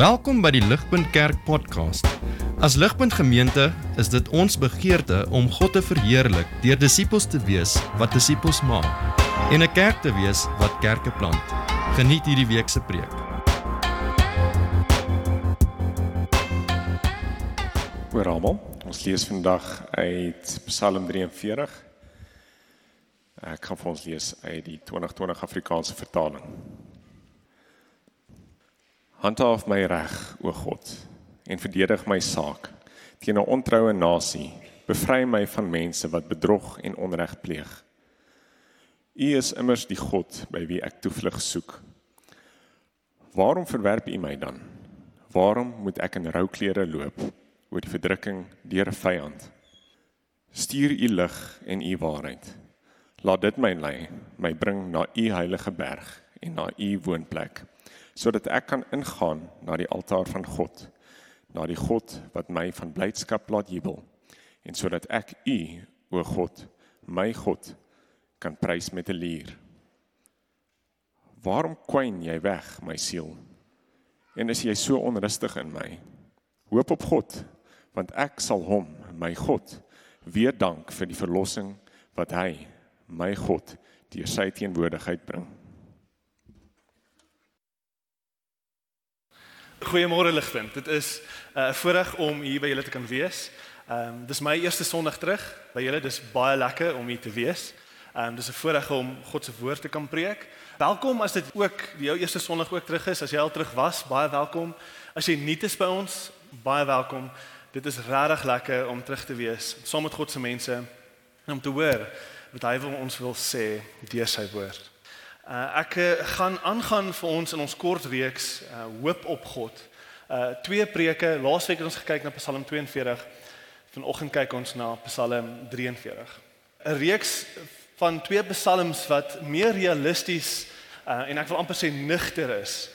Welkom by die Ligpunt Kerk podcast. As Ligpunt Gemeente is dit ons begeerte om God te verheerlik deur disippels te wees wat disippels maak en 'n kerk te wees wat kerke plant. Geniet hierdie week se preek. Oor almal. Ons lees vandag uit Psalm 43. Ek gaan vir ons lees uit die 2020 Afrikaanse vertaling. Handhaaf my reg, o God, en verdedig my saak teen 'n ontroue nasie. Bevry my van mense wat bedrog en onreg pleeg. U is immers die God by wie ek toevlug soek. Waarom verwerp U my dan? Waarom moet ek in rouklere loop oor die verdrukking deur 'n vyand? Stuur U lig en U waarheid. Laat dit my lei, my bring na U heilige berg en na U woonplek sodat ek kan ingaan na die altaar van God, na die God wat my van blydskap laat jubel en sodat ek U, o God, my God, kan prys met 'n lier. Waarom kwyn jy weg, my siel? En is jy so onrustig in my? Hoop op God, want ek sal hom, my God, weer dank vir die verlossing wat hy, my God, deur sy teenwoordigheid bring. Goeiemôre Ligpunt. Dit is uh, 'n uh, voorreg om hier by julle te kan wees. Ehm um, dis my eerste Sondag terug by julle. Dis baie lekker om hier te wees. Ehm um, dis 'n voorreg om God se woord te kan preek. Welkom as dit ook jou eerste Sondag ook terug is. As jy al terug was, baie welkom. As jy nuut is by ons, baie welkom. Dit is regtig lekker om terug te wees saam met God se mense en om te hoor wat hy vir ons wil sê deur sy woord. Uh, ek uh, gaan aangaan vir ons in ons kort reeks uh, hoop op God. Uh twee preke. Laasweek het ons gekyk na Psalm 42. Vanoggend kyk ons na Psalm 43. 'n Reeks van twee psalms wat meer realisties uh en ek wil amper sê nugter is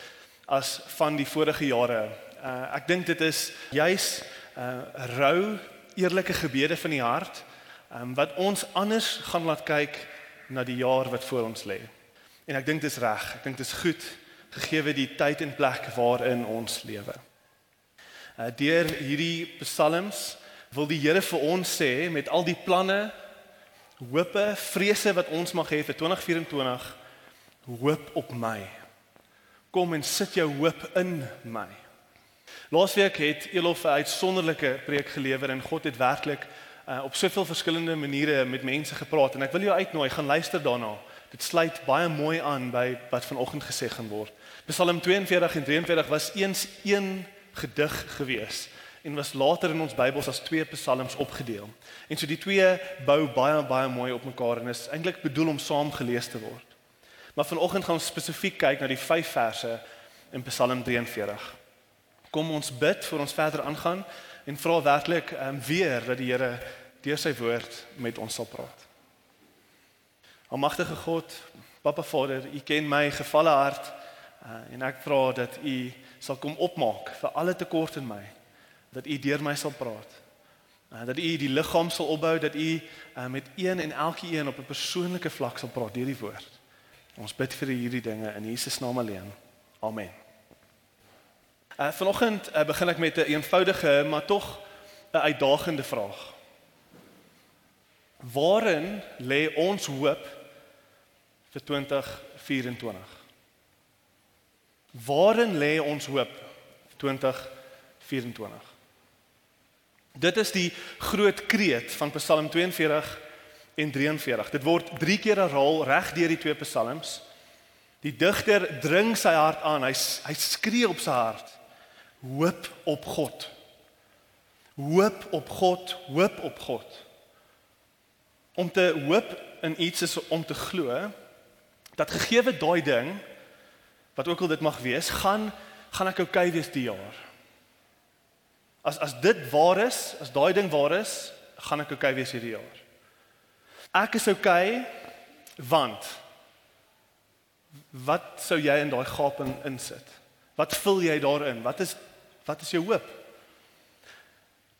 as van die vorige jare. Uh ek dink dit is juis uh rou, eerlike gebede van die hart um, wat ons anders gaan laat kyk na die jaar wat voor ons lê. En ek dink dit is reg. Ek dink dit is goed gegee die tyd en plek waarin ons lewe. Uh deur hierdie psalms wil die Here vir ons sê met al die planne, hope, vrese wat ons mag hê vir 2024, hoop op my. Kom en sit jou hoop in my. Laasweek het Elof 'n uitsonderlike preek gelewer en God het werklik uh, op soveel verskillende maniere met mense gepraat en ek wil jou uitnooi, gaan luister daarna. Dit sluit baie mooi aan by wat vanoggend gesê gaan word. Psalm 42 en 43 was eens een gedig gewees en was later in ons Bybels as twee psalms opgedeel. En so die twee bou baie baie mooi op mekaar en is eintlik bedoel om saam gelees te word. Maar vanoggend gaan ons spesifiek kyk na die vyf verse in Psalm 43. Kom ons bid voor ons verder aangaan en vra werklik um, weer dat die Here deur sy woord met ons sal praat. Almagtige God, Papa Vader, U ken my gevalle hart uh, en ek vra dat U sal kom opmaak vir alle tekort in my. Dat U deur my sal praat. Uh, dat U die liggaam sal opbou, dat U uh, met een en elkeen op 'n persoonlike vlak sal praat deur die woord. Ons bid vir hierdie dinge in Jesus naam alleen. Amen. Uh, vanoggend uh, begin ek met 'n een eenvoudige maar tog 'n uitdagende vraag. Waarin lê ons hoop vir 2024? Waarin lê ons hoop vir 2024? Dit is die groot kreet van Psalm 42 en 43. Dit word 3 keer herhaal reg deur die twee psalms. Die digter dring sy hart aan. Hy hy skree op sy hart. Hoop op God. Hoop op God, hoop op God. Om te hoop in iets is om te glo dat gegeewe daai ding wat ook al dit mag wees, gaan gaan ek okay wees die jaar. As as dit waar is, as daai ding waar is, gaan ek okay wees hierdie jaar. Ek is okay want wat sou jy in daai gaping insit? Wat vul jy daarin? Wat is wat is jou hoop?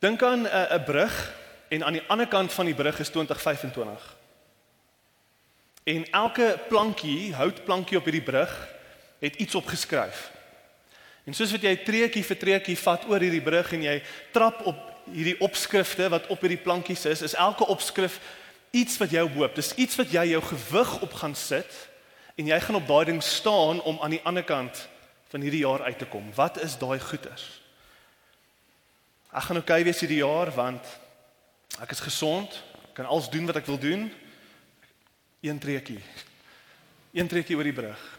Dink aan 'n 'n brug en aan die ander kant van die brug is 2025. En elke plankie, houtplankie op hierdie brug het iets opgeskryf. En soos wat jy treetjie vir treetjie vat oor hierdie brug en jy trap op hierdie opskrifte wat op hierdie plankies is, is elke opskrif iets wat jou hoop. Dis iets wat jy jou gewig op gaan sit en jy gaan op daai ding staan om aan die ander kant van hierdie jaar uit te kom. Wat is daai goeders? Ek gaan okay wees hierdie jaar want ek is gesond, kan alles doen wat ek wil doen. Een treetjie. Een treetjie oor die brug.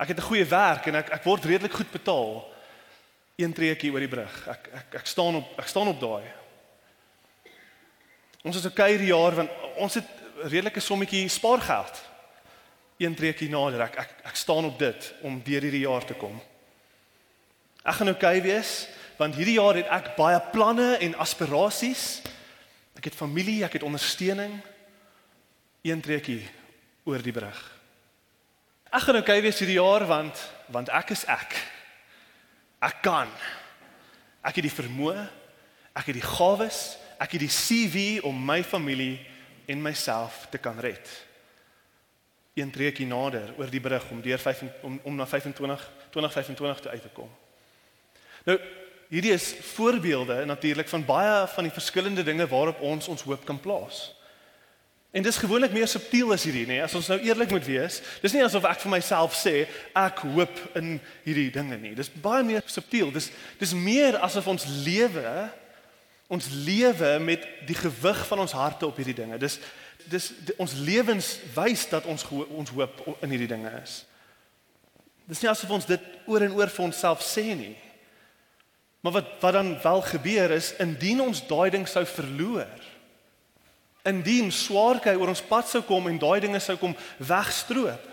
Ek het 'n goeie werk en ek ek word redelik goed betaal. Een treetjie oor die brug. Ek ek ek staan op ek staan op daai. Ons is okay hierdie jaar want ons het redelike sommetjie spaargeld. Een treetjie nader. Ek ek ek staan op dit om deur hierdie jaar te kom. Ek gaan okay wees want hierdie jaar het ek baie planne en aspirasies. Ek het familie, ek het ondersteuning. Een treetjie oor die brug. Ek gaan okay wees hierdie jaar want want ek is ek. Ek kan. Ek het die vermoë, ek het die gawes, ek het die CV om my familie en myself te kan red. Een treetjie nader oor die brug om deur 5 om om na 25 2025 te uit te kom. Nou hierdie is voorbeelde natuurlik van baie van die verskillende dinge waarop ons ons hoop kan plaas. En dis gewoonlik meer subtiel as hierdie, nê? Nee? As ons nou eerlik moet wees, dis nie asof ek vir myself sê ek hoop in hierdie dinge nie. Dis baie meer subtiel. Dis dis meer asof ons lewe ons lewe met die gewig van ons harte op hierdie dinge. Dis dis die, ons lewens wys dat ons ons hoop in hierdie dinge is. Dis nie asof ons dit oor en oor vir onsself sê nie. Maar wat wat dan wel gebeur is indien ons daai ding sou verloor. Indien swaarkry oor ons pad sou kom en daai dinge sou kom wegstroop.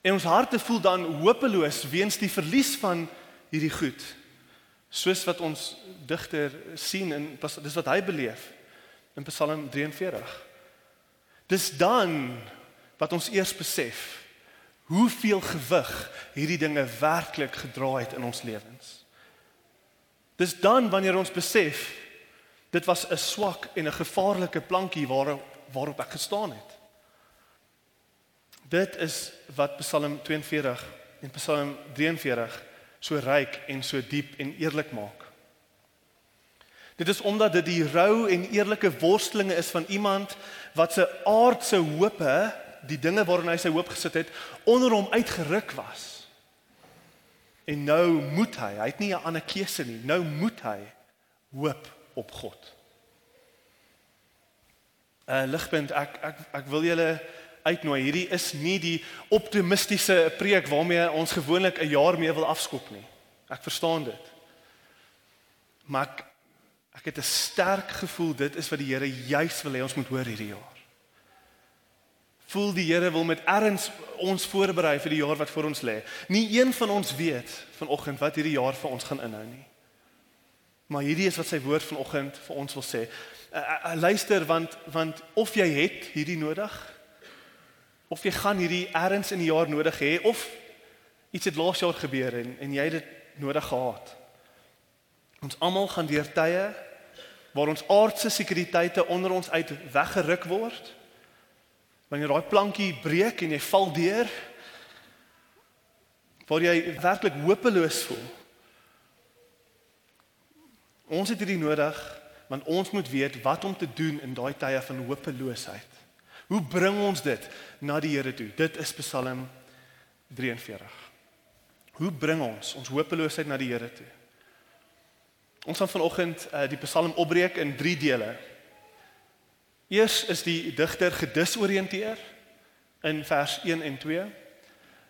En ons harte voel dan hopeloos weens die verlies van hierdie goed. Soos wat ons digter sien en dis wat hy beleef in Psalm 43. Dis dan wat ons eers besef hoeveel gewig hierdie dinge werklik gedra het in ons lewens. Dis dan wanneer ons besef dit was 'n swak en 'n gevaarlike plankie waarop waarop ek gestaan het. Dit is wat Psalm 42 en Psalm 43 so ryk en so diep en eerlik maak. Dit is omdat dit die rou en eerlike worstelinge is van iemand wat se aardse hope, die dinge waarin hy sy hoop gesit het, onder hom uitgeruk was. En nou moet hy, hy het nie 'n ander keuse nie. Nou moet hy hoop op God. 'n uh, Ligpunt ek ek ek wil julle uitnooi. Hierdie is nie die optimistiese preek waarmee ons gewoonlik 'n jaar mee wil afskop nie. Ek verstaan dit. Maar ek, ek het 'n sterk gevoel dit is wat die Here juis wil hê ons moet hoor hierdie jaar voel die Here wil met erns ons voorberei vir die jaar wat voor ons lê. Nie een van ons weet vanoggend wat hierdie jaar vir ons gaan inhou nie. Maar hierdie is wat sy woord vanoggend vir ons wil sê. Uh, uh, luister want want of jy het hierdie nodig of jy gaan hierdie erns in die jaar nodig hê of iets het laas jaar gebeur en en jy het dit nodig gehad. Ons almal gaan deur tye waar ons aardse sekuriteite onder ons uit weggeruk word Wanneer daai plankie breek en jy val deur, waar jy werklik hopeloos voel. Ons het hierdie nodig want ons moet weet wat om te doen in daai tye van hopeloosheid. Hoe bring ons dit na die Here toe? Dit is Psalm 43. Hoe bring ons ons hopeloosheid na die Here toe? Ons gaan vanoggend uh, die Psalm opbreek in 3 dele. Eers is die digter gedisoriënteer in vers 1 en 2.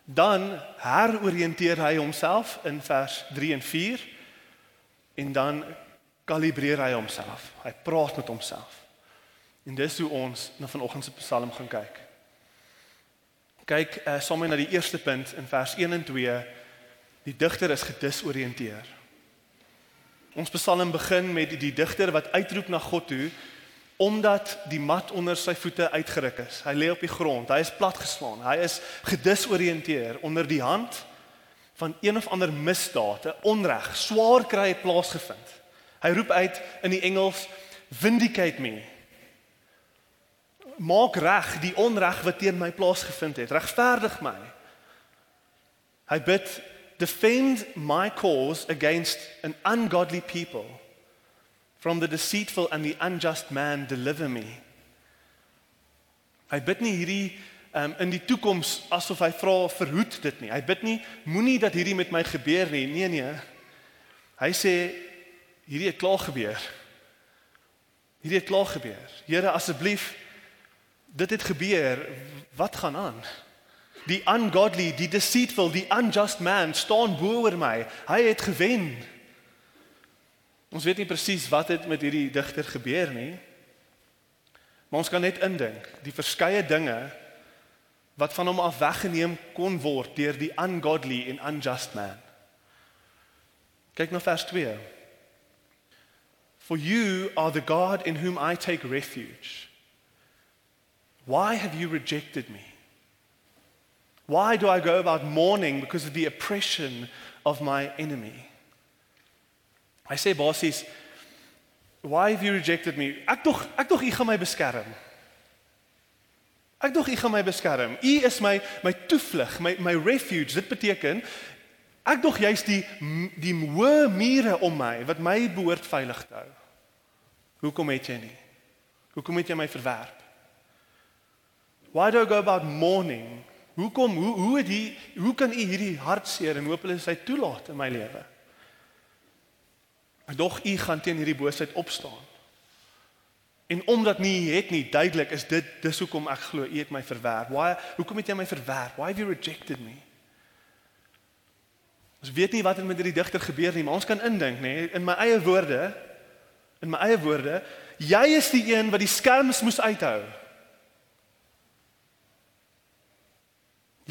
Dan heroriënteer hy homself in vers 3 en 4 en dan kalibreer hy homself. Hy praat met homself. En dis hoe ons na vanoggend se Psalm gaan kyk. Kyk uh, sommer na die eerste punt in vers 1 en 2. Die digter is gedisoriënteer. Ons Psalm begin met die digter wat uitroep na God toe omdat die mat onder sy voete uitgeruk is. Hy lê op die grond. Hy is platgeslaan. Hy is gedisoriënteer onder die hand van een of ander misdaad, 'n onreg, swaar kry plaasgevind. Hy roep uit in die Engels vindicate me. Maak reg die onreg wat teen my plaasgevind het. Regverdig my. Hy bid Defend my cause against an ungodly people. From the deceitful and the unjust man deliver me. Hy bid nie hierdie um, in die toekoms asof hy vra verhoed dit nie. Hy bid nie moenie dat hierdie met my gebeur nie. Nee nee. Hy sê hierdie het klaar gebeur. Hierdie het klaar gebeur. Here asseblief dit het gebeur. Wat gaan aan? Die ungodly, die deceitful, die unjust man staan bo oor my. Hy het gewen. Ons weet nie presies wat het met hierdie digter gebeur nie. Maar ons kan net indink, die verskeie dinge wat van hom af weggeneem kon word deur die ungodly en unjust man. Kyk na vers 2. For you are the God in whom I take refuge. Why have you rejected me? Why do I go about mourning because of the oppression of my enemy? I sê basies, why have you rejected me? Ek tog ek tog u gaan my beskerm. Ek tog u gaan my beskerm. U is my my toevlug, my my refuge. Dit beteken ek tog jy's die die hoë mure om my wat my behoort veilig te hou. Hoekom het jy nie? Hoekom het jy my verwerp? Why do I go about mourning Hoekom hoe hoe het hy hoe kan u hierdie hartseer en hopeloos hy toelaat in my lewe? Maar dog u gaan teen hierdie boosheid opstaan. En omdat nie het nie duidelik is dit dis hoekom ek glo u het my verwerp. Why hoekom het jy my verwerp? Why have you rejected me? Ons weet nie wat het met hierdie digter gebeur nie, maar ons kan indink nê in my eie woorde in my eie woorde, jy is die een wat die skerms moes uithou.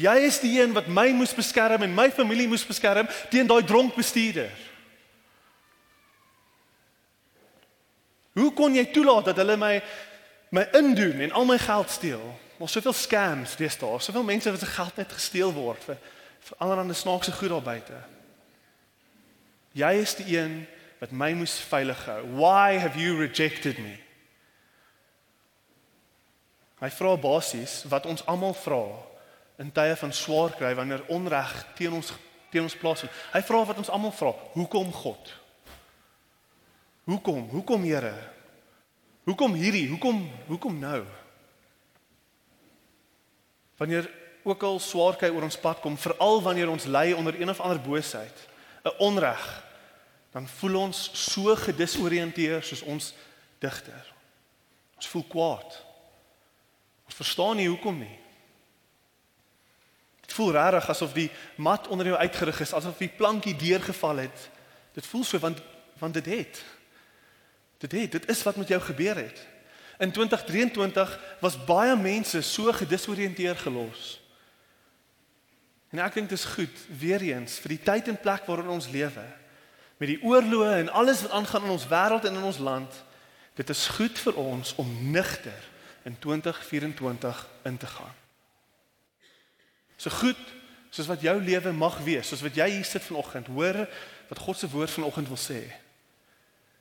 Jy is die een wat my moes beskerm en my familie moes beskerm teen daai dronk bestuurder. Hoe kon jy toelaat dat hulle my my indoen en al my geld steel? Ons soveel scams deesdae, soveel mense wat se geld net gesteel word vir vir allerlei snaakse goed daar buite. Jy is die een wat my moes veilig hou. Why have you rejected me? Hy vra basies wat ons almal vra in tye van swaar kry wanneer onreg teen ons teen ons plaasvind. Hy vra wat ons almal vra: Hoekom God? Hoekom? Hoekom Here? Hoekom hierdie? Hoekom hoekom nou? Wanneer ook al swaar kry oor ons pad kom, veral wanneer ons ly onder een of ander boosheid, 'n onreg, dan voel ons so gedisoriënteer soos ons digter. Ons voel kwaad. Ons verstaan nie hoekom nie. Dit voel rarig asof die mat onder jou uitgerig is, asof die plankie deurgeval het. Dit voel so want want dit het. Dit het, dit is wat met jou gebeur het. In 2023 was baie mense so gedisoriënteer gelos. En ek dink dit is goed weer eens vir die tyd en plek waarin ons lewe met die oorloë en alles wat aangaan in ons wêreld en in ons land. Dit is goed vir ons om nigter in 2024 in te gaan. So goed soos wat jou lewe mag wees, soos wat jy hier sit vanoggend, hoor wat God se woord vanoggend wil sê.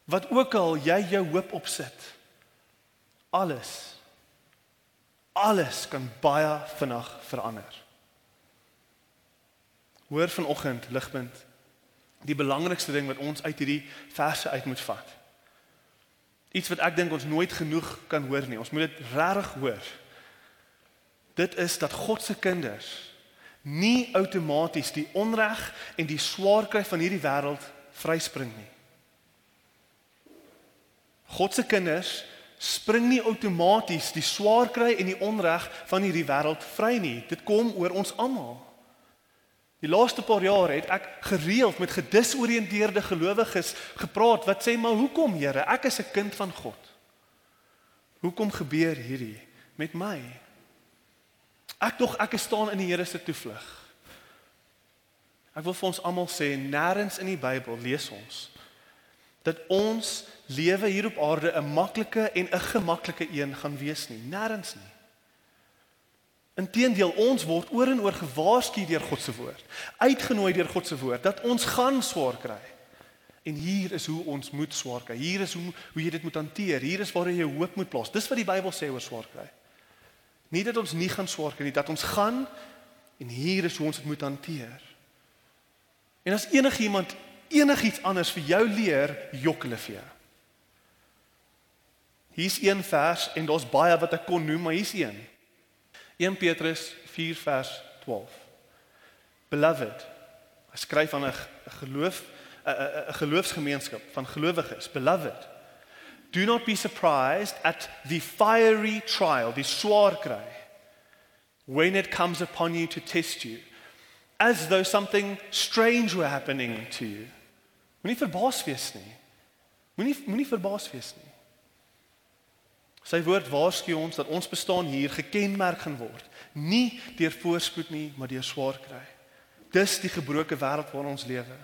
Wat ook al jy jou hoop opsit. Alles alles kan baie vinnig verander. Hoor vanoggend ligpunt die belangrikste ding wat ons uit hierdie verse uit moet vat. Iets wat ek dink ons nooit genoeg kan hoor nie. Ons moet dit regtig hoor. Dit is dat God se kinders nie outomaties die onreg en die swaar kry van hierdie wêreld vryspring nie. God se kinders spring nie outomaties die swaar kry en die onreg van hierdie wêreld vry nie. Dit kom oor ons almal. Die laaste paar jaar het ek gereeld met gedisoriënteerde gelowiges gepraat wat sê maar hoekom Here, ek is 'n kind van God. Hoekom gebeur hierdie met my? Ek tog ek staan in die Here se toevlug. Ek wil vir ons almal sê nêrens in die Bybel lees ons dat ons lewe hier op aarde 'n maklike en 'n gemaklike een gaan wees nie. Nêrens nie. Inteendeel ons word oor en oor gewaarsku deur God se woord, uitgenooi deur God se woord dat ons gaan swaar kry. En hier is hoe ons moet swaar kry. Hier is hoe hoe jy dit moet hanteer. Hier is waar jy jou hoop moet plaas. Dis wat die Bybel sê oor swaar kry. Nie dat ons nie gaan swaar kry nie, dat ons gaan en hier is hoe ons dit moet hanteer. En as enigiemand enigiets anders vir jou leer, jok hulle vir jou. Hier's een vers en daar's baie wat ek kon noem, maar hier's een. 1 Petrus 4 vers 12. Beloved, hy skryf aan 'n geloof 'n geloofsgemeenskap van gelowiges. Beloved, do not be surprised at the fiery trial, die swaar kry when it comes upon you to test you as though something strange were happening to you. Moenie verbaas wees nie. Moenie moenie verbaas wees nie. Sy woord waarsku ons dat ons bestaan hier gekenmerk gaan word, nie deur voorspoed nie, maar deur swaar kry. Dis die gebroke wêreld waarin ons lewe.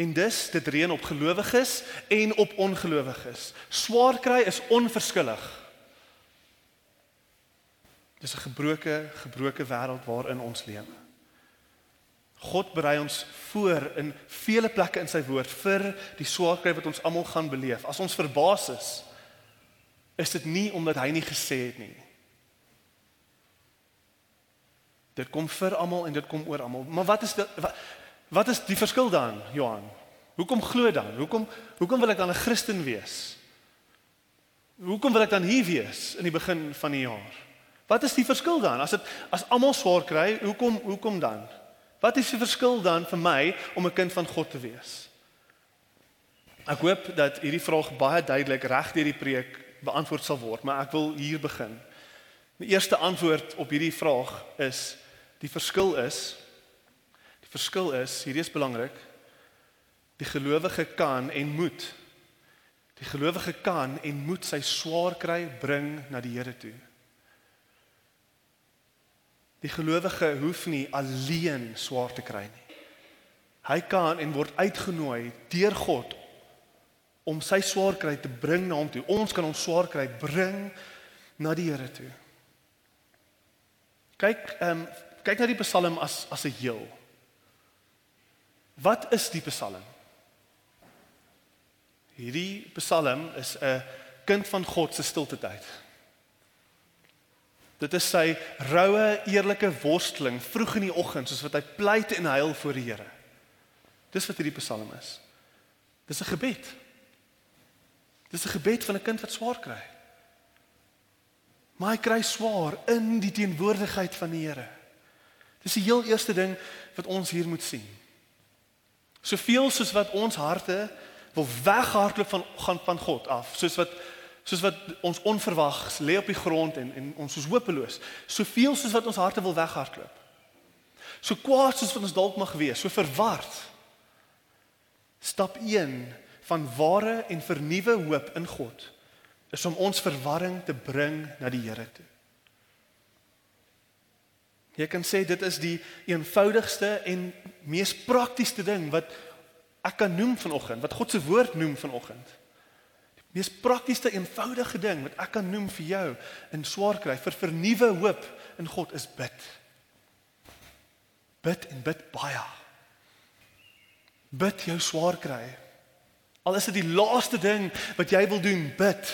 En dis dit reën op gelowiges en op ongelowiges. Swaar kry is onverskillig. Dis 'n gebroke, gebroke wêreld waarin ons lewe. God berei ons voor in vele plekke in sy woord vir die swaar kry wat ons almal gaan beleef. As ons verbaas is, is dit nie omdat hy nie gesê het nie. Dit kom vir almal en dit kom oor almal. Maar wat is dit wat, wat is die verskil dan, Johan? Hoekom glo dan? Hoekom hoekom wil ek dan 'n Christen wees? Hoekom wil ek dan hier wees in die begin van die jaar? Wat is die verskil dan? As dit as almal swaar kry, hoekom hoekom dan? Wat is die verskil dan vir my om 'n kind van God te wees? Ek hoop dat hierdie vraag baie duidelik reg deur die preek beantwoord sal word, maar ek wil hier begin. Die eerste antwoord op hierdie vraag is die verskil is die verskil is, hierdie is belangrik. Die gelowige kan en moet die gelowige kan en moet sy swaar kry bring na die Here toe. Die gelowige hoef nie alleen swaar te kry nie. Hy kan en word uitgenooi deur God om sy swaar kry te bring na hom toe. Ons kan ons swaar kry bring na die Here toe. Kyk, ehm um, kyk na die Psalm as as 'n heel. Wat is die Psalm? Hierdie Psalm is 'n kind van God se stilte tyd. Dit is sy roue, eerlike worsteling vroeg in die oggend soos wat hy pleit en huil voor die Here. Dis wat hierdie Psalm is. Dis 'n gebed. Dis 'n gebed van 'n kind wat swaar kry. Maar hy kry swaar in die teenwoordigheid van die Here. Dis die heel eerste ding wat ons hier moet sien. Soveel soos wat ons harte wil weghardloop van gaan van God af, soos wat soos wat ons onverwags lê op die grond en en ons is hopeloos. Soveel soos wat ons harte wil weghardloop. So kwaad soos wat ons dalk mag wees, so verward. Stap 1 van ware en vernuwe hoop in God is om ons verwarring te bring na die Here toe. Jy kan sê dit is die eenvoudigste en mees praktiese ding wat ek kan noem vanoggend, wat God se woord noem vanoggend. Die mees praktiese eenvoudige ding wat ek kan noem vir jou in swaar kry vir vernuwe hoop in God is bid. Bid en bid baie. Bid jou swaar kry. Al is dit die laaste ding wat jy wil doen, bid.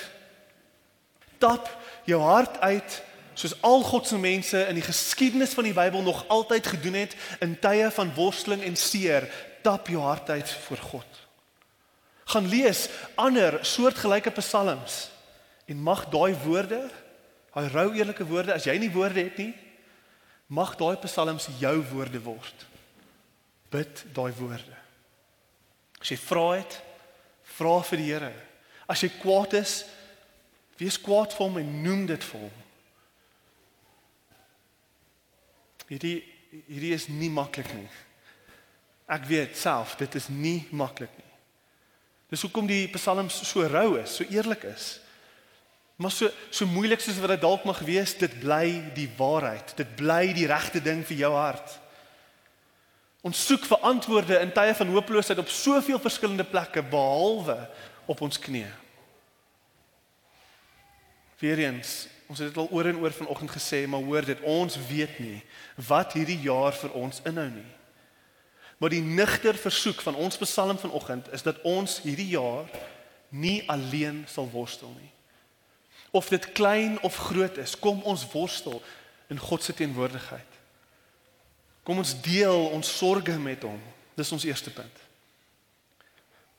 Tap jou hart uit soos al God se mense in die geskiedenis van die Bybel nog altyd gedoen het in tye van worsteling en seer. Tap jou hart uit voor God. Gaan lees ander soortgelyke psalms en mag daai woorde, daai rou eerlike woorde, as jy nie woorde het nie, mag daai psalms jou woorde word. Bid daai woorde. As jy vra het, Vra vir die Here. As jy kwaad is, wees kwaad vir hom en noem dit vir hom. Hierdie hierdie is nie maklik nie. Ek weet self, dit is nie maklik nie. Dis hoekom die psalms so rou is, so eerlik is. Maar so so moeilik soos wat dit dalk mag wees, dit bly die waarheid. Dit bly die regte ding vir jou hart. Ons soek vir antwoorde in tye van hooploosheid op soveel verskillende plekke behalwe op ons knieë. Weereens, ons het dit al oor en oor vanoggend gesê, maar hoor dit, ons weet nie wat hierdie jaar vir ons inhou nie. Maar die nigter versoek van ons Psalm vanoggend is dat ons hierdie jaar nie alleen sal worstel nie. Of dit klein of groot is, kom ons worstel in God se teenwoordigheid. Kom ons deel ons sorges met hom. Dis ons eerste punt.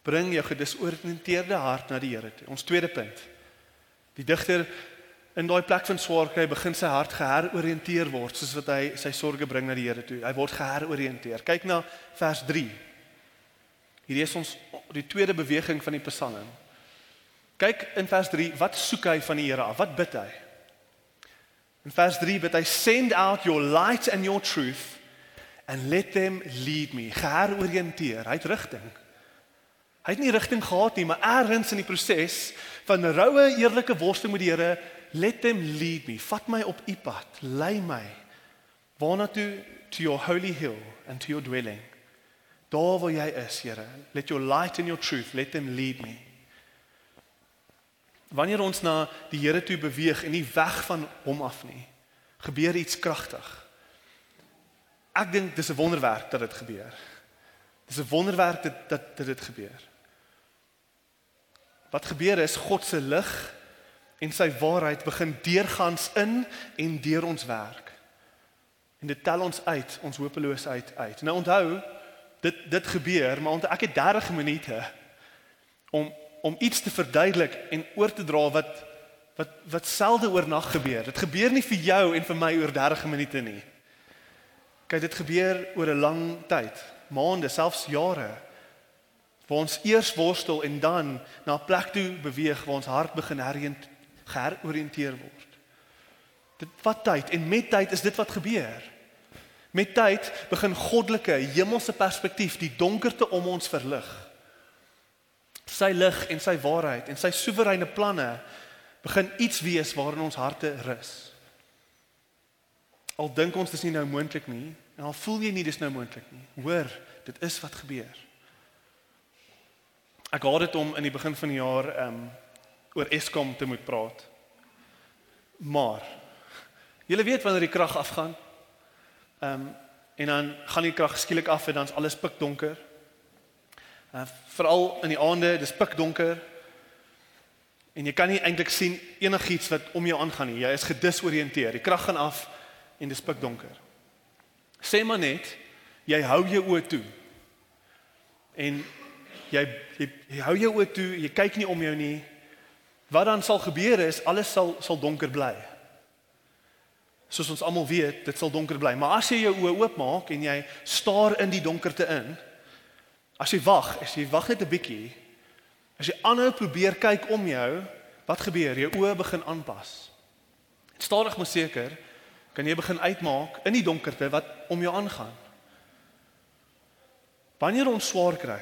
Bring jou gedisoriënteerde hart na die Here toe. Ons tweede punt. Die digter in daai plek van swaar kry begin sy hart geheroriënteer word soos wat hy sy sorges bring na die Here toe. Hy word geheroriënteer. Kyk na vers 3. Hierdie is ons die tweede beweging van die Psalm. Kyk in vers 3, wat soek hy van die Here af? Wat bid hy? In vers 3 bid hy send out your light and your truth and let them lead me. Geheroriënteer, hy het rigting. Hy het nie rigting gehad nie, maar eers in die proses van roue eerlike worsteling met die Here, let them lead me. Vat my op u pad, lei my waarna toe to your holy hill and to your dwelling. Daar waar jy is, Here, let your light and your truth let them lead me. Wanneer ons na die Here toe beweeg en nie weg van hom af nie, gebeur iets kragtig. Ek dink dis 'n wonderwerk dat dit gebeur. Dis 'n wonderwerk dat dat dit gebeur. Wat gebeur is God se lig en sy waarheid begin deurgangs in en deur ons werk. En dit tel ons uit, ons hopeloosheid uit. Nou onthou, dit dit gebeur, maar onthou ek het 30 minute om om iets te verduidelik en oor te dra wat wat wat selde oornag gebeur. Dit gebeur nie vir jou en vir my oor 30 minute nie. Kyk, dit gebeur oor 'n lang tyd, maande, selfs jare. Waar ons eers worstel en dan na 'n plek toe beweeg waar ons hart begin heroriënt geheroriënteer word. Dit vat tyd en met tyd is dit wat gebeur. Met tyd begin goddelike, hemelse perspektief die donkerte om ons verlig. Sy lig en sy waarheid en sy soewereine planne begin iets wees waarin ons harte rus. Al dink ons dis nie nou moontlik nie, en al voel jy nie dis nou moontlik nie. Hoor, dit is wat gebeur. Ek gehad dit om in die begin van die jaar ehm um, oor Eskom te moet praat. Maar julle weet wanneer die krag afgaan. Ehm um, en dan gaan die krag skielik af en dan's alles pikdonker. Uh, Veral in die aande, dis pikdonker. En jy kan nie eintlik sien enigiets wat om jou aangaan nie. Jy is gedisoriënteer. Die krag gaan af en dis pikdonker. Sê maar net jy hou jou oë toe. En jy, jy jy hou jou oë toe, jy kyk nie om jou nie. Wat dan sal gebeur is alles sal sal donker bly. Soos ons almal weet, dit sal donker bly. Maar as jy jou oë oopmaak en jy staar in die donkerte in, as jy wag, as jy wag net 'n bietjie, as jy aanhou probeer kyk om jou, wat gebeur? Jou oë begin aanpas. Stadig maar seker kan jy begin uitmaak in die donkerte wat om jou aangaan. Wanneer ons swaar kry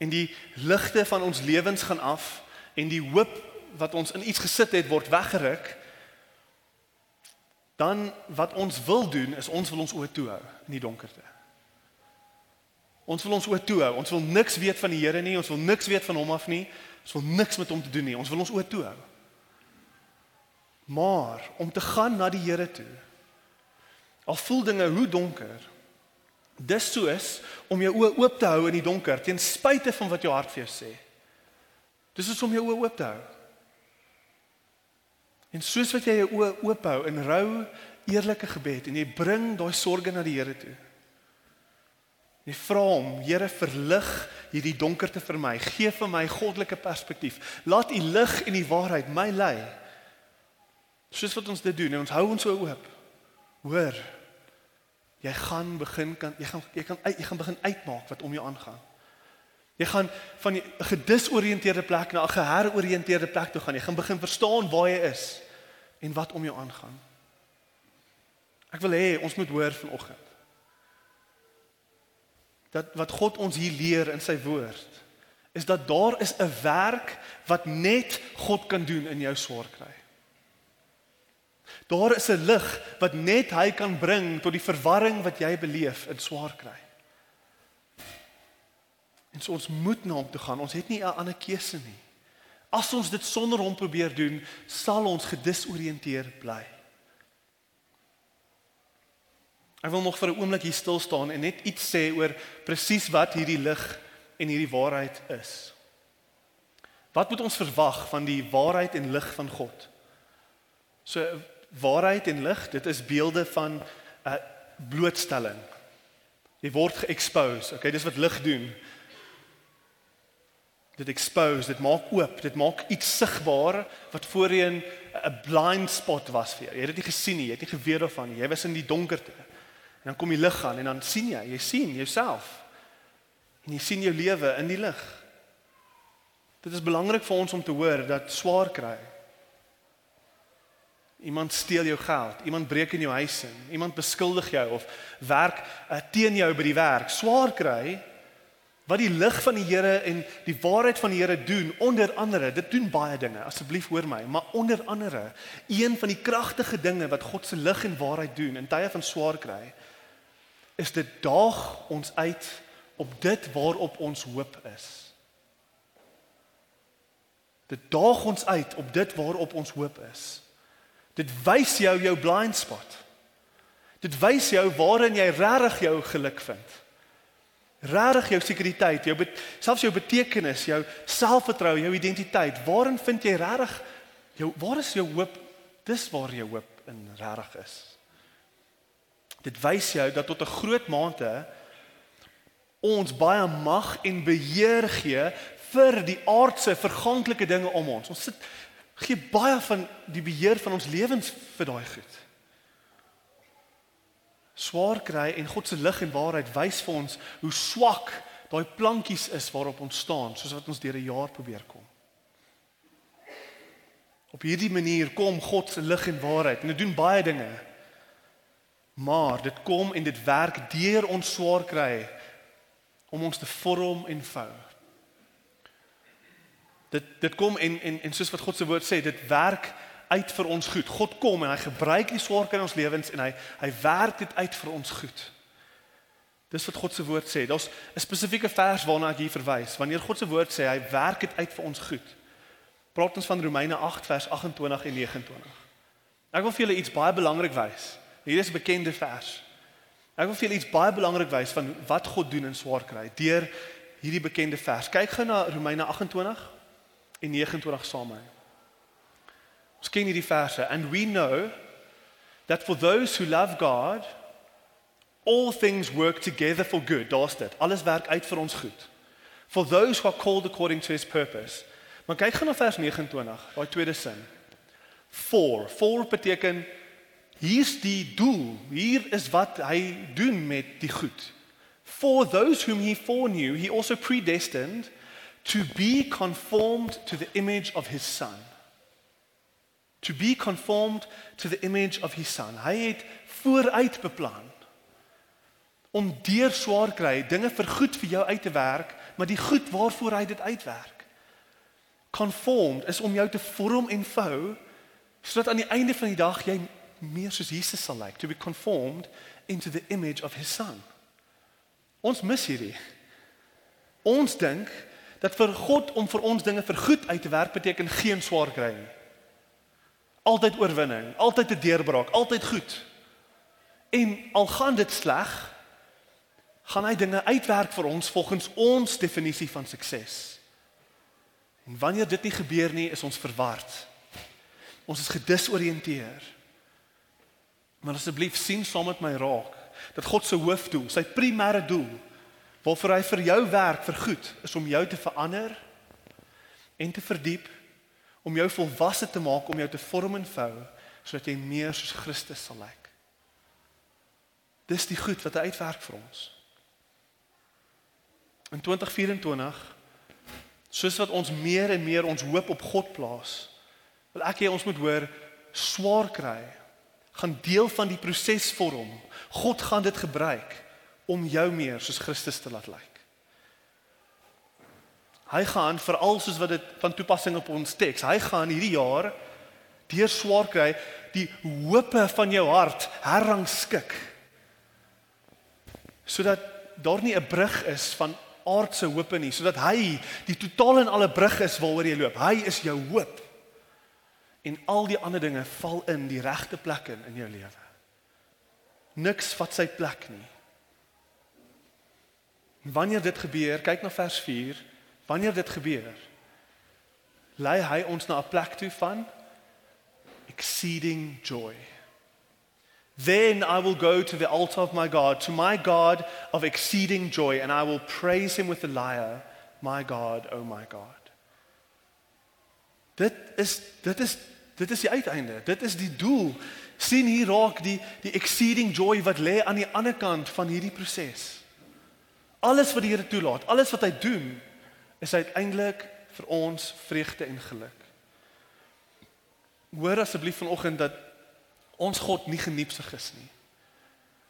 en die ligte van ons lewens gaan af en die hoop wat ons in iets gesit het word weggeruk, dan wat ons wil doen is ons wil ons oë toe hou in die donkerte. Ons wil ons oë toe hou. Ons wil niks weet van die Here nie, ons wil niks weet van hom af nie. Ons wil niks met hom te doen nie. Ons wil ons oë toe hou. Maar om te gaan na die Here toe. Al voel dinge hoe donker. Dis soos om jou oë oop te hou in die donker ten spyte van wat jou hart vir jou sê. Dis is om jou oë oop te hou. En soos wat jy jou oë oop hou in rou, eerlike gebed en jy bring daai sorges na die Here toe. Jy vra hom, Here, verlig hierdie donkerte vir my. Gee vir my goddelike perspektief. Laat U lig en die waarheid my lei. Soos wat ons dit doen en ons hou ons oë oop. Hoor. Jy gaan begin kan jy gaan jy kan jy gaan begin uitmaak wat om jou aangaan. Jy gaan van 'n gedisoriënteerde plek na 'n geheroriënteerde plek toe gaan. Jy gaan begin verstaan waar jy is en wat om jou aangaan. Ek wil hê ons moet hoor vanoggend. Dat wat God ons hier leer in sy woord is dat daar is 'n werk wat net God kan doen in jou swaar kry. Daar is 'n lig wat net hy kan bring tot die verwarring wat jy beleef in swaar kry. En so ons moet na hom toe gaan. Ons het nie 'n ander keuse nie. As ons dit sonder hom probeer doen, sal ons gedisoriënteer bly. Ek wil nog vir 'n oomblik hier stil staan en net iets sê oor presies wat hierdie lig en hierdie waarheid is. Wat moet ons verwag van die waarheid en lig van God? So waarheid en lig, dit is beelde van 'n blootstelling. Jy word ge-expose. Okay, dis wat lig doen. Dit expose, dit maak oop, dit maak iets sigbaar wat voorheen 'n blind spot was vir jou. Jy het dit nie gesien nie, jy het nie geweet daarvan nie. Jy was in die donkerte. En dan kom die lig aan en dan sien jy, jy sien jouself. En jy sien jou lewe in die lig. Dit is belangrik vir ons om te hoor dat swaar kry Iemand steel jou geld, iemand breek in jou huis in, iemand beskuldig jou of werk uh, teen jou by die werk. Swaar kry wat die lig van die Here en die waarheid van die Here doen onder andere. Dit doen baie dinge. Asseblief hoor my, maar onder andere een van die kragtige dinge wat God se lig en waarheid doen in tye van swaar kry is dit daag ons uit op dit waarop ons hoop is. Dit daag ons uit op dit waarop ons hoop is. Dit wys jou jou blind spot. Dit wys jou waarin jy regtig jou geluk vind. Regtig jou sekuriteit, jou selfs jou betekenis, jou selfvertroue, jou identiteit. Waarin vind jy regtig jou waar is jou hoop? Dis waar jou hoop in regtig is. Dit wys jou dat tot 'n groot mate ons baie mag en beheer gee vir die aardse verganklike dinge om ons. Ons sit gee baie van die beheer van ons lewens vir daai goed. Swaar kry en God se lig en waarheid wys vir ons hoe swak daai plankies is waarop ons staan, soos wat ons deur 'n jaar probeer kom. Op hierdie manier kom God se lig en waarheid en dit doen baie dinge. Maar dit kom en dit werk deur ons swaar kry om ons te vorm en vou. Dit dit kom en en en soos wat God se woord sê, dit werk uit vir ons goed. God kom en hy gebruik die swaar kry in ons lewens en hy hy werk dit uit vir ons goed. Dis wat God se woord sê. Daar's 'n spesifieke vers waarna ek hier verwys. Wanneer God se woord sê hy werk dit uit vir ons goed. Praat ons van Romeine 8 vers 28 en 29. Ek wil vir julle iets baie belangrik wys. Hier is 'n bekende vers. Ek wil vir julle iets baie belangrik wys van wat God doen in swaar kry deur hierdie bekende vers. Kyk gou na Romeine 28 en 29 saam my. Ons ken hierdie verse and we know that for those who love God all things work together for good. Daar's dit. Alles werk uit vir ons goed. For those who are called according to his purpose. Maar kyk gou na vers 29, daai tweede sin. For, for beteken hier's die doel. Hier is wat hy doen met die goed. For those whom he foreknew, he also predestined to be conformed to the image of his son. To be conformed to the image of his son. Hy het vooruit beplan om deur swaar kry dinge vir goed vir jou uit te werk, maar die goed waarvoor hy dit uitwerk. Conformed is om jou te vorm en vou sodat aan die einde van die dag jy meer soos Jesus sal lyk, like, to be conformed into the image of his son. Ons mis hierdie. Ons dink dat vir God om vir ons dinge vir goed uit te werk beteken geen swaar kry nie. Altyd oorwinning, altyd 'n deurbraak, altyd goed. En al gaan dit sleg, gaan hy dinge uitwerk vir ons volgens ons definisie van sukses. En wanneer dit nie gebeur nie, is ons verward. Ons is gedisoriënteer. Maar asseblief sien saam met my raak dat God se hoofdoel, sy primêre doel waarvoor hy vir jou werk vir goed is om jou te verander en te verdiep om jou volwasse te maak om jou te vorm en vou sodat jy meer soos Christus sal lyk. Dis die goed wat hy uitwerk vir ons. In 2024 soos wat ons meer en meer ons hoop op God plaas, wil ek hê ons moet hoor swaar kry gaan deel van die proses vorm. God gaan dit gebruik om jou meer soos Christus te laat lyk. Hy gaan veral soos wat dit van toepassing op ons teks. Hy gaan hierdie jaar deur swaar kry die hoope van jou hart herrangskik. Sodat daar nie 'n brug is van aardse hoope nie, sodat hy die totaal en alle brug is waaroor jy loop. Hy is jou hoop. En al die ander dinge val in die regte plek in in jou lewe. Niks vat sy plek nie. Wanneer dit gebeur, kyk na vers 4. Wanneer dit gebeur, lei hy ons na 'n plek toe van exceeding joy. Then I will go to the altar of my God, to my God of exceeding joy, and I will praise him with the lyre, my God, oh my God. Dit is dit is dit is die uiteinde. Dit is die doel. sien hier raak die die exceeding joy wat lê aan die ander kant van hierdie proses. Alles wat die Here toelaat, alles wat hy doen, is uiteindelik vir ons vreugde en geluk. Hoor asseblief vanoggend dat ons God nie geniepsig is nie.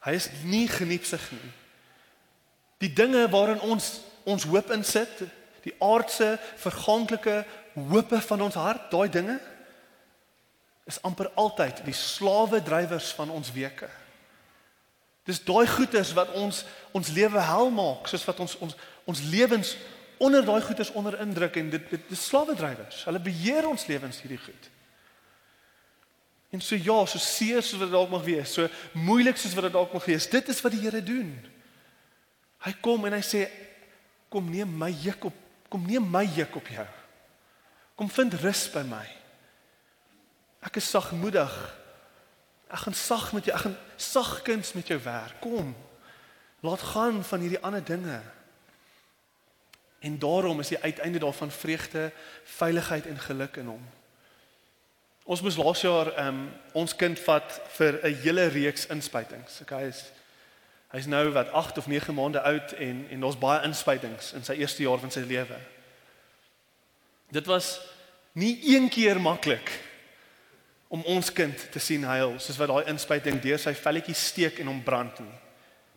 Hy is nie geniepsig nie. Die dinge waarin ons ons hoop insit, die aardse, verganklike hoope van ons hart, daai dinge is amper altyd die slawe drywers van ons weke. Dis daai goeders wat ons ons lewe hel maak, soos wat ons ons ons lewens onder daai goeders onder indruk en dit dit is slawe drywers. Hulle beheer ons lewens hierdie goed. En so ja, so seer soos wat dit dalk mag wees, so moeilik soos wat dit dalk mag wees, dit is wat die Here doen. Hy kom en hy sê kom neem my juk op, kom neem my juk op jou. Kom vind rus by my. Ek is sagmoedig. Ek gaan sag met jou, ek gaan sagkens met jou werk. Kom. Laat gaan van hierdie ander dinge. En daarom is die uiteinde daarvan vreugde, veiligheid en geluk in hom. Ons moes laas jaar ehm um, ons kind vat vir 'n hele reeks inspuitings. Okay, hy is hy's nou wat 8 of 9 maande oud en en daar's baie inspuitings in sy eerste jaar van sy lewe. Dit was nie een keer maklik om ons kind te sien huil soos wat daai inspuiting deur sy velletjie steek en hom brand nie.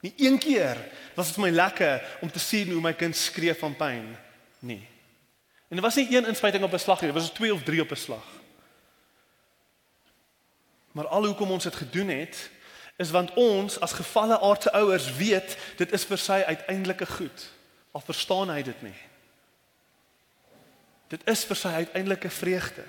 Nie een keer was dit vir my lekker om te sien hoe my kind skree van pyn nie. En dit was nie een inspuiting op 'n slag nie, dit was 2 of 3 op 'n slag. Maar al hoekom ons dit gedoen het, is want ons as gevalle aardse ouers weet dit is vir sy uiteindelike goed. Al verstaan hy dit nie. Dit is vir sy uiteindelike vreugde.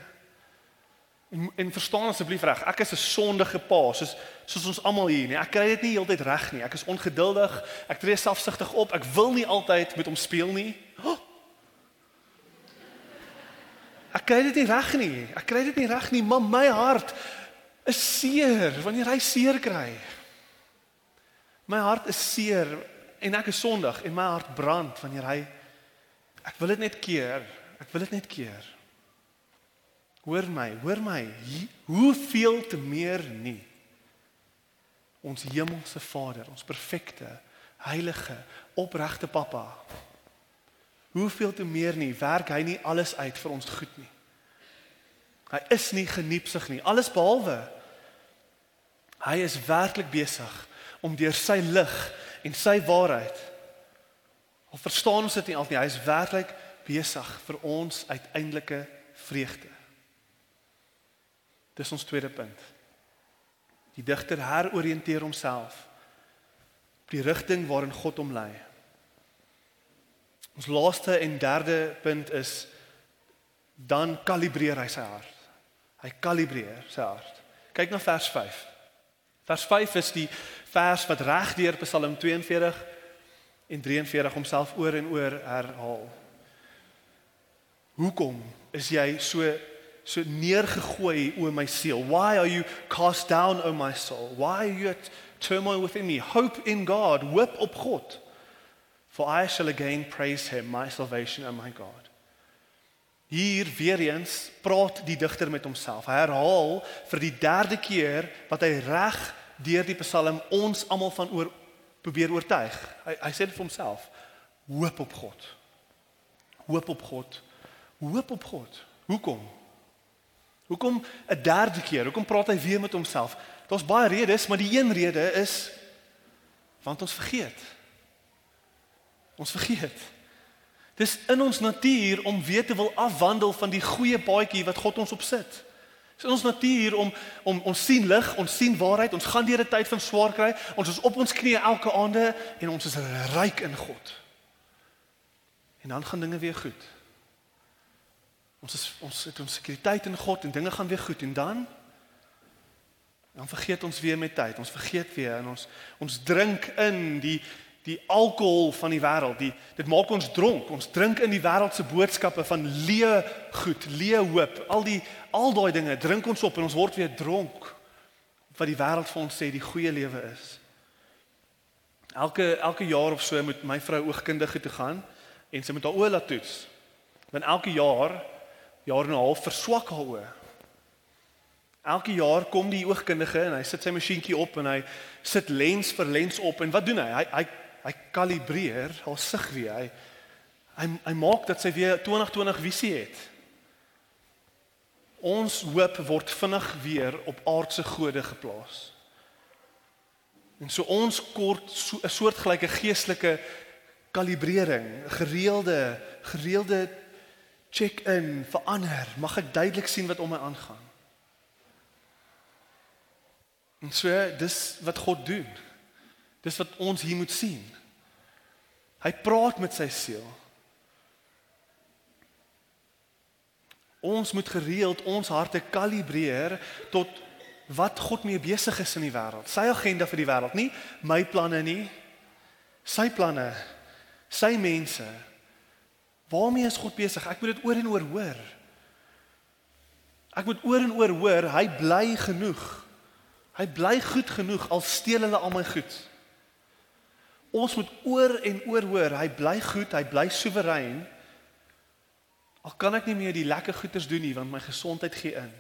En en verstaan asseblief reg, ek is 'n sondige pa, soos soos ons almal hier, nee. Ek kry dit nie heeltyd reg nie. Ek is ongeduldig, ek tree selfsugtig op. Ek wil nie altyd met hom speel nie. Oh. Ek kry dit nie reg nie. Ek kry dit nie reg nie, maar my hart is seer wanneer hy seer kry. My hart is seer en ek is sondig en my hart brand wanneer hy ek wil dit net keer. Ek wil dit net keer. Hoor my, hoor my. Hoeveel te meer nie ons hemelse Vader, ons perfekte, heilige, opregte Pappa. Hoeveel te meer nie werk hy nie alles uit vir ons goed nie. Hy is nie geniepsig nie, alles behalwe Hy is werklik besig om deur sy lig en sy waarheid al verstaan ons dit nie altyd nie, hy is werklik besig vir ons uiteindelike vreugde. Dis ons tweede punt. Die digter heroriënteer homself op die rigting waarin God hom lei. Ons laaste en derde punt is dan kalibreer hy sy hart. Hy kalibreer sy hart. Kyk na vers 5. Vers 5 is die vers wat reg deur Psalm 42 en 43 homself oor en oor herhaal. Hoekom is jy so so neergegooi o my siel? Why are you cast down o my soul? Why are you at turmoil within me? Hope in God, hoop op God. For I shall again praise him, my salvation and my God. Hier weer eens praat die digter met homself. Hy herhaal vir die derde keer wat hy reg deur die Psalm ons almal van oor probeer oortuig. Hy hy sê dit vir homself. Hoop op God. Hoop op God. Hoop op God. Hoekom? Hoekom 'n derde keer? Hoekom praat hy weer met homself? Daar's baie redes, maar die een rede is want ons vergeet. Ons vergeet. Dis in ons natuur om weer te wil afwandel van die goeie paadjie wat God ons opsit. Dis in ons natuur om om ons sien lig, ons sien waarheid, ons gaan deur 'n tyd van swaar kry, ons is op ons knieë elke aande en ons is ryk in God. En dan gaan dinge weer goed. Ons is ons het ons sekuriteit in God en dinge gaan weer goed en dan dan vergeet ons weer met tyd. Ons vergeet weer en ons ons drink in die die alkohol van die wêreld. Die dit maak ons dronk. Ons drink in die wêreld se boodskappe van leë goed, leë hoop. Al die al daai dinge drink ons op en ons word weer dronk. wat die wêreld vir ons sê die goeie lewe is. Elke elke jaar of so moet my vrou oogkundige toe gaan en sy moet haar oë laat toets. Want elke jaar jaar en 'n half verswak haar oë. Elke jaar kom die oogkundige en hy sit sy masjienkie op en hy sit lens vir lens op en wat doen hy? Hy hy hy kalibreer haar sig weer. Hy hy, hy maak dat sy weer 2020 visie het. Ons hoop word vinnig weer op aardse gode geplaas. En so ons kort 'n so, soortgelyke geestelike kalibrering, gereelde gereelde check-in verander. Mag ek duidelik sien wat om my aangaan? En so dis wat God doen. Dis wat ons hier moet sien. Hy praat met sy siel. Ons moet gereeld ons harte kalibreer tot wat God mee besig is in die wêreld. Sy agenda vir die wêreld, nie my planne nie. Sy planne, sy mense. Waarmee is God besig? Ek moet dit oor en oor hoor. Ek moet oor en oor hoor, hy bly genoeg. Hy bly goed genoeg al steel hulle al my goed. Ons moet oor en oor hoor, hy bly goed, hy bly soewerein. Al kan ek nie meer die lekker goeders doen nie want my gesondheid gee in.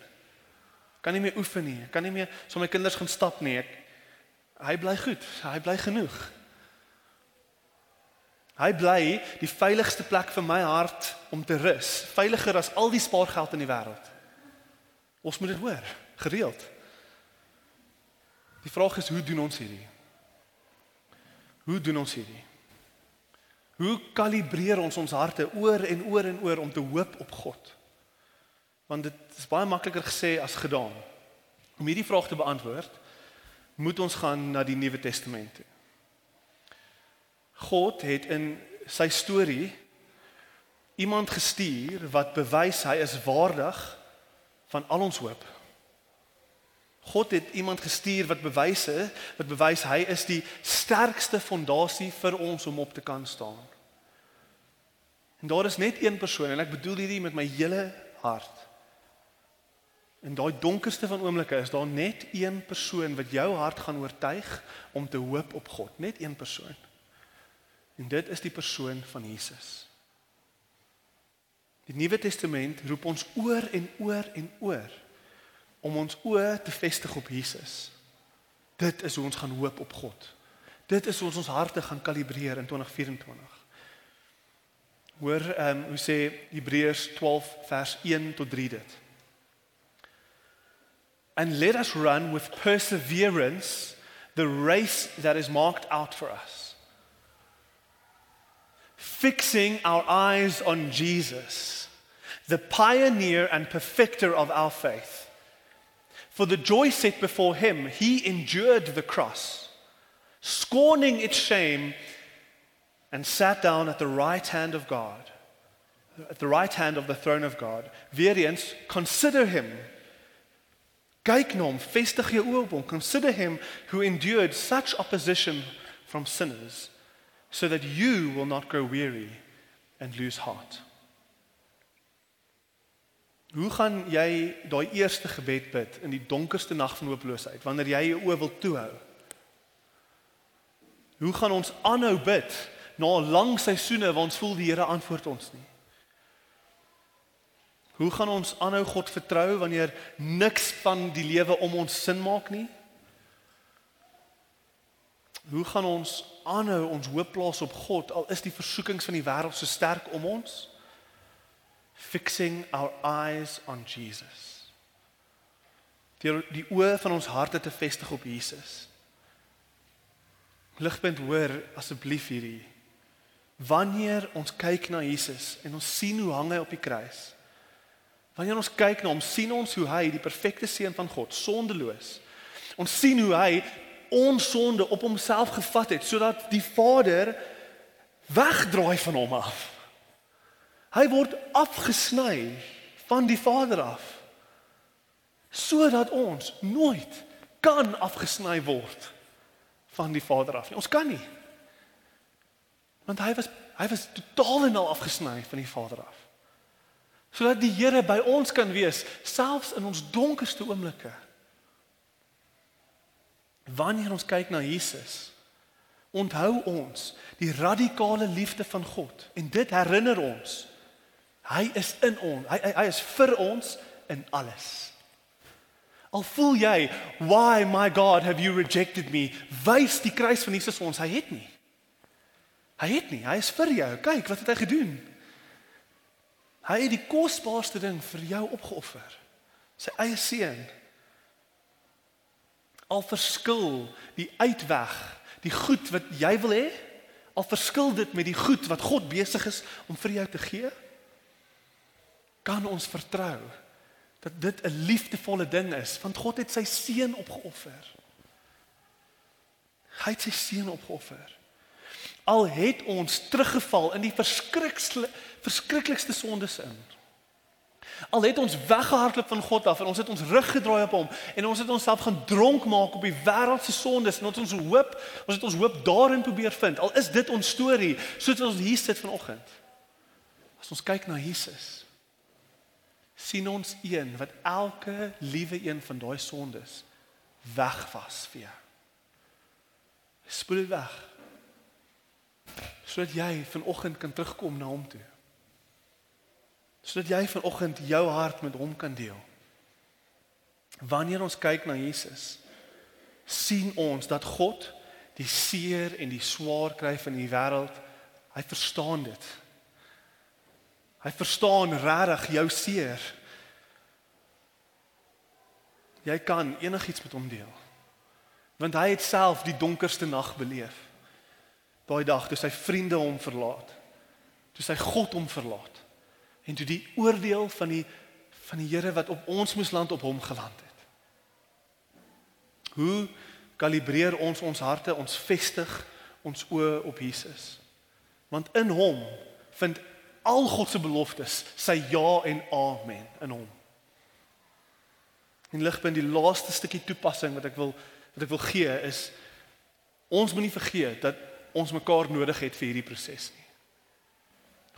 Kan nie meer oefen nie, kan nie meer so my kinders gaan stap nie. Ek, hy bly goed, hy bly genoeg. Hy bly die veiligste plek vir my hart om te rus, veiliger as al die spaargeld in die wêreld. Ons moet dit hoor, gereeld. Die vraag is hoe doen ons hierdie? Hoe doen ons hierdie? Hoe kalibreer ons ons harte oor en oor en oor om te hoop op God? Want dit is baie makliker gesê as gedaan. Om hierdie vraag te beantwoord, moet ons gaan na die Nuwe Testament toe. God het in sy storie iemand gestuur wat bewys hy is waardig van al ons hoop. God het iemand gestuur wat bewyse wat bewys hy is die sterkste fondasie vir ons om op te kan staan. En daar is net een persoon en ek bedoel hierdie met my hele hart. In daai donkerste van oomblikke is daar net een persoon wat jou hart gaan oortuig om te hoop op God, net een persoon. En dit is die persoon van Jesus. Die Nuwe Testament roep ons oor en oor en oor om ons oë te vestig op Jesus. Dit is hoe ons gaan hoop op God. Dit is hoe ons ons harte gaan kalibreer in 2024. Hoor ehm um, hoe sê Hebreërs 12 vers 1 tot 3 dit. And let us run with perseverance the race that is marked out for us. Fixing our eyes on Jesus, the pioneer and perfecter of our faith. For the joy set before him, he endured the cross, scorning its shame, and sat down at the right hand of God, at the right hand of the throne of God. Weer consider him. Kyk na hom, vestig. Consider him who endured such opposition from sinners, so that you will not grow weary and lose heart. Hoe gaan jy daai eerste gebed bid in die donkerste nag van hooploosheid wanneer jy jou oë wil toehou? Hoe gaan ons aanhou bid na lang seisoene waar ons voel die Here antwoord ons nie? Hoe gaan ons aanhou God vertrou wanneer niks van die lewe om ons sin maak nie? Hoe gaan ons aanhou ons hoop plaas op God al is die versoekings van die wêreld so sterk om ons? fixing our eyes on Jesus. Die die oë van ons harte te vestig op Jesus. Ligpunt hoor asseblief hierdie. Wanneer ons kyk na Jesus en ons sien hoe hang hy op die kruis. Wanneer ons kyk na hom, sien ons hoe hy die perfekte seun van God, sondeloos. Ons sien hoe hy ons sonde op homself gevat het sodat die Vader wegdraai van hom af. Hy word afgesny van die Vader af sodat ons nooit kan afgesny word van die Vader af nie. Ons kan nie. Want hy was hy was totaal en al afgesny van die Vader af. Sodat die Here by ons kan wees selfs in ons donkerste oomblikke. Wanneer ons kyk na Jesus, onthou ons die radikale liefde van God en dit herinner ons hy is in ons. Hy hy, hy is vir ons in alles. Al voel jy, "Why my God have you rejected me?" Wys die kruis van Jesus ons, hy het nie. Hy het nie, hy is vir jou. Kyk wat het hy gedoen? Hy het die kosbaarste ding vir jou opgeoffer. Sy eie seun. Al verskil die uitweg, die goed wat jy wil hê, al verskil dit met die goed wat God besig is om vir jou te gee, kan ons vertrou dat dit 'n liefdevolle ding is, want God het sy seun opgeoffer. Hy het sy seun opgeoffer. Al het ons teruggeval in die verskriklikste verskriklikste sondes in. Al het ons weggehardloop van God af en ons het ons rug gedraai op hom en ons het onsself gaan dronk maak op die wêreld se sondes en ons ons hoop, ons het ons hoop daarin probeer vind. Al is dit ons storie, soos ons hier sit vanoggend. As ons kyk na Jesus, sien ons een wat elke liewe een van daai sondes wegwas vir jou. Spoel dit weg. Sodat jy vanoggend kan terugkom na hom toe. Sodat jy vanoggend jou hart met hom kan deel. Wanneer ons kyk na Jesus, sien ons dat God die seer en die swaar kry van die wêreld, hy verstaan dit. Hy verstaan regtig jou seer. Jy kan enigiets met hom deel. Want hy het self die donkerste nag beleef. Daai dag toe sy vriende hom verlaat. Toe sy God hom verlaat. En toe die oordeel van die van die Here wat op ons moes land op hom geland het. Hoe kalibreer ons ons harte, ons vestig ons oë op Jesus? Want in hom vind al God se beloftes sy ja en amen in hom. En ligpunt die laaste stukkie toepassing wat ek wil wat ek wil gee is ons moenie vergeet dat ons mekaar nodig het vir hierdie proses nie.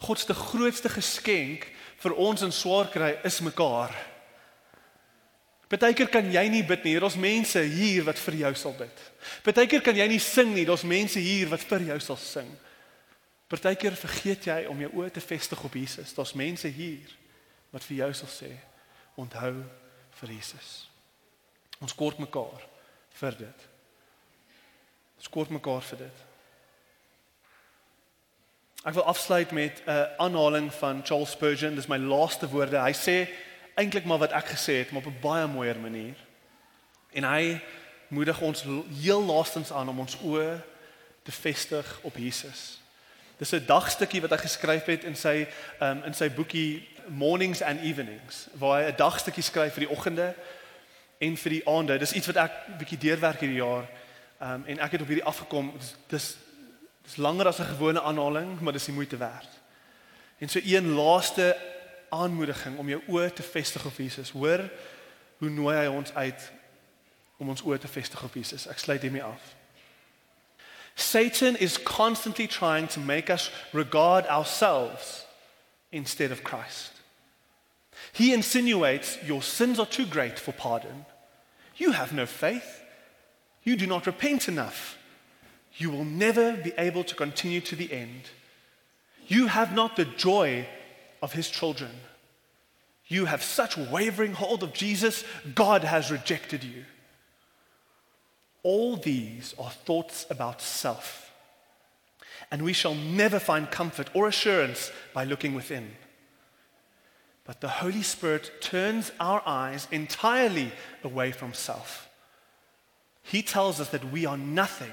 God se grootste geskenk vir ons in swaar kry is mekaar. Partykeer kan jy nie bid nie. Daar's mense hier wat vir jou sal bid. Partykeer kan jy nie sing nie. Daar's mense hier wat vir jou sal sing. Partykeer vergeet jy om jou oë te vestig op Jesus. Daar's mense hier wat vir jou sal sê: "Onthou vir Jesus." Ons kort mekaar vir dit. Ons kort mekaar vir dit. Ek wil afsluit met 'n uh, aanhaling van Charles Spurgeon. Dis my laaste woorde. Hy sê eintlik maar wat ek gesê het, maar op 'n baie mooier manier. En hy moedig ons heel laastens aan om ons oë te vestig op Jesus. Dis 'n dagstukkie wat hy geskryf het in sy um, in sy boekie Mornings and Evenings waar hy 'n dagstukkie skryf vir die oggende en vir die aande. Dis iets wat ek bietjie deurwerk hierdie jaar. Um, en ek het op hierdie afgekom. Dis dis, dis langer as 'n gewone aanhaling, maar dis die moeite werd. En so een laaste aanmoediging om jou oë te vestig op Jesus. Hoor hoe nooi hy ons uit om ons oë te vestig op Jesus. Ek sluit hiermee af. Satan is constantly trying to make us regard ourselves instead of Christ. He insinuates your sins are too great for pardon. You have no faith. You do not repent enough. You will never be able to continue to the end. You have not the joy of his children. You have such wavering hold of Jesus, God has rejected you. All these are thoughts about self. And we shall never find comfort or assurance by looking within. But the Holy Spirit turns our eyes entirely away from self. He tells us that we are nothing,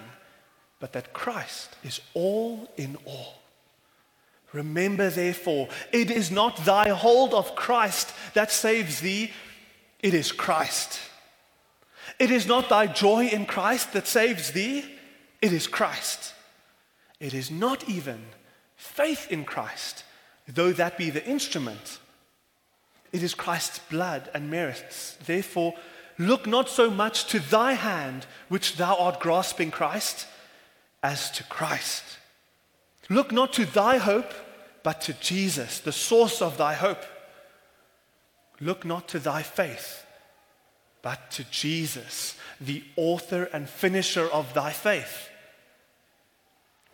but that Christ is all in all. Remember, therefore, it is not thy hold of Christ that saves thee, it is Christ. It is not thy joy in Christ that saves thee, it is Christ. It is not even faith in Christ, though that be the instrument. It is Christ's blood and merits. Therefore, look not so much to thy hand, which thou art grasping Christ, as to Christ. Look not to thy hope, but to Jesus, the source of thy hope. Look not to thy faith but to Jesus, the author and finisher of thy faith.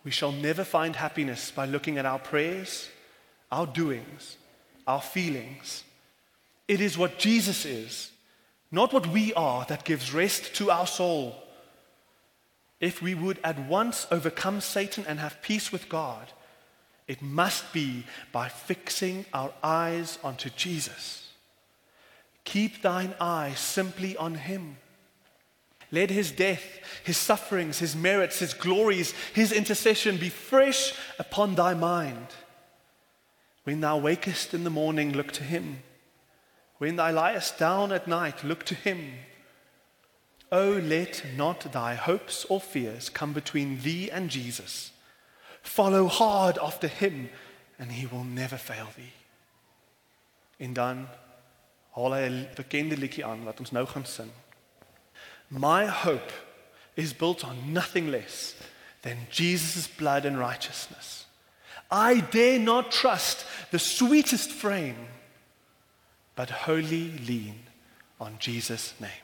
We shall never find happiness by looking at our prayers, our doings, our feelings. It is what Jesus is, not what we are, that gives rest to our soul. If we would at once overcome Satan and have peace with God, it must be by fixing our eyes onto Jesus. Keep thine eye simply on him. Let his death, his sufferings, his merits, his glories, his intercession be fresh upon thy mind. When thou wakest in the morning, look to him. When thou liest down at night, look to him. Oh, let not thy hopes or fears come between thee and Jesus. Follow hard after him, and he will never fail thee. En dan haal hy 'n bekende liedjie aan wat ons nou gaan sing. My hope is built on nothing less than Jesus' blood and righteousness. I dare not trust the sweetest frame, but wholly lean on Jesus' name.